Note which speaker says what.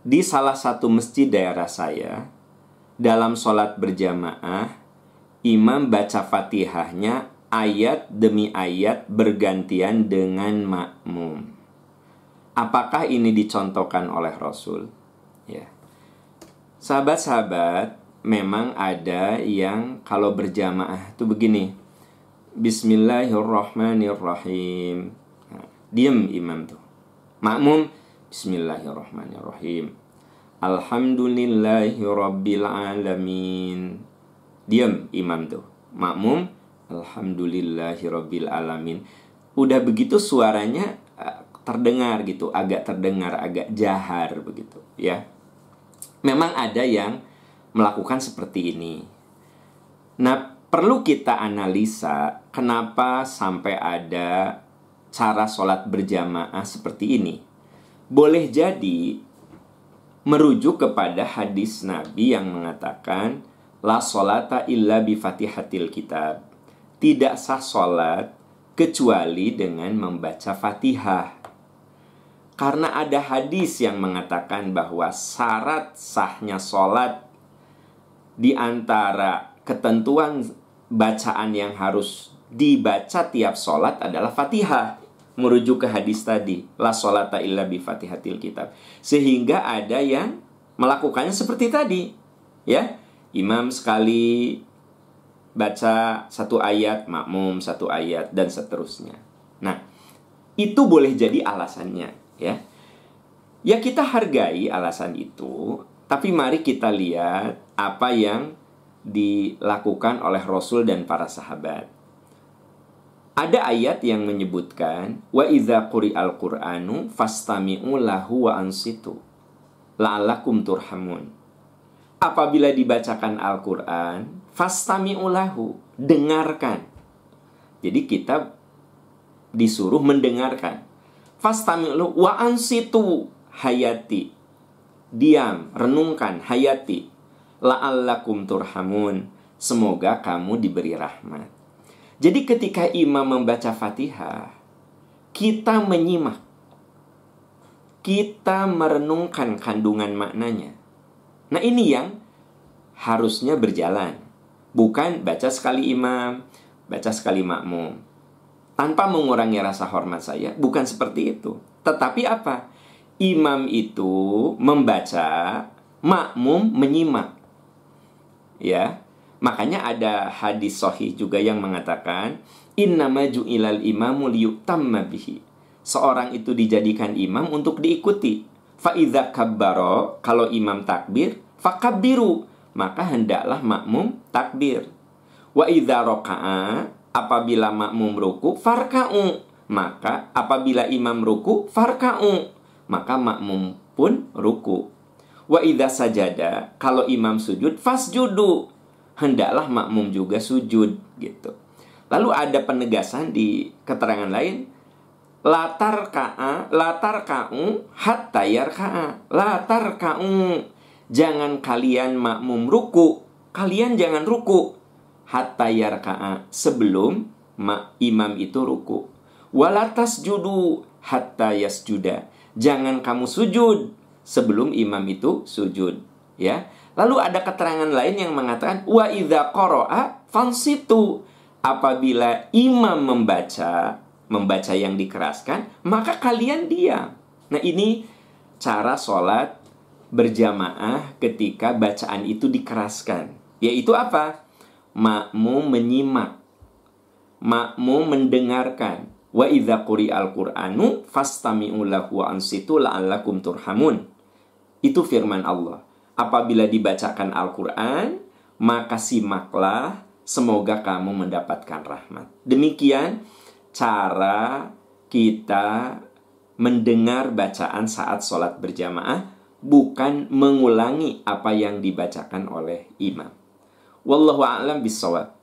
Speaker 1: di salah satu masjid daerah saya dalam sholat berjamaah imam baca fatihahnya ayat demi ayat bergantian dengan makmum. Apakah ini dicontohkan oleh Rasul? Ya. Sahabat-sahabat, memang ada yang kalau berjamaah itu begini. Bismillahirrahmanirrahim. Nah, diam imam tuh. Makmum Bismillahirrahmanirrahim. Alhamdulillahi rabbil alamin. Diam imam tuh. Makmum Alhamdulillahi rabbil alamin. Udah begitu suaranya eh, terdengar gitu, agak terdengar, agak jahar begitu, ya. Memang ada yang melakukan seperti ini. Nah, perlu kita analisa kenapa sampai ada cara sholat berjamaah seperti ini. Boleh jadi merujuk kepada hadis Nabi yang mengatakan La sholata illa bi fatihatil kitab. Tidak sah sholat kecuali dengan membaca fatihah. Karena ada hadis yang mengatakan bahwa syarat sahnya sholat Di antara ketentuan bacaan yang harus dibaca tiap sholat adalah fatihah merujuk ke hadis tadi la sholata illa bi fatihatil kitab. Sehingga ada yang melakukannya seperti tadi ya. Imam sekali baca satu ayat makmum satu ayat dan seterusnya. Nah itu boleh jadi alasannya ya. Ya kita hargai alasan itu tapi mari kita lihat apa yang dilakukan oleh Rasul dan para sahabat. Ada ayat yang menyebutkan wa idza quri'al qur'anu fastami'u lahu wa ansitu la'allakum turhamun. Apabila dibacakan Al-Qur'an, fastami'u lahu, dengarkan. Jadi kita disuruh mendengarkan. Fastami'u wa ansitu hayati. Diam, renungkan hayati la'allakum turhamun. Semoga kamu diberi rahmat. Jadi ketika imam membaca Fatihah, kita menyimak. Kita merenungkan kandungan maknanya. Nah, ini yang harusnya berjalan. Bukan baca sekali imam, baca sekali makmum. Tanpa mengurangi rasa hormat saya, bukan seperti itu. Tetapi apa? Imam itu membaca, makmum menyimak ya makanya ada hadis sahih juga yang mengatakan inna maju ilal imamu liyutamma bihi. Seorang itu dijadikan imam untuk diikuti. Fa idza kabbaro kalau imam takbir fakabbiru maka hendaklah makmum takbir. Wa raka'a apabila makmum ruku farka'u maka apabila imam ruku farka'u maka makmum pun ruku Wa idza sajada, kalau imam sujud fasjudu. Hendaklah makmum juga sujud gitu. Lalu ada penegasan di keterangan lain latar ka'a latar ka'u hatta yarka'a. Latar ka'u jangan kalian makmum ruku kalian jangan ruku. Hatta yarka'a sebelum ma imam itu ruku. Walatas judu hatta yasjuda. Jangan kamu sujud sebelum imam itu sujud ya lalu ada keterangan lain yang mengatakan wa idza qara'a fansitu. Apabila imam membaca membaca yang dikeraskan maka kalian diam. Nah ini cara sholat berjamaah ketika bacaan itu dikeraskan. Yaitu apa? Makmum menyimak. Makmum mendengarkan. Wa idza quri'al qur'anu fastami'u lahu ansitu la'allakum turhamun. Itu firman Allah. Apabila dibacakan Al-Quran, maka simaklah, semoga kamu mendapatkan rahmat. Demikian cara kita mendengar bacaan saat sholat berjamaah, bukan mengulangi apa yang dibacakan oleh imam. Wallahu a'lam bisawab.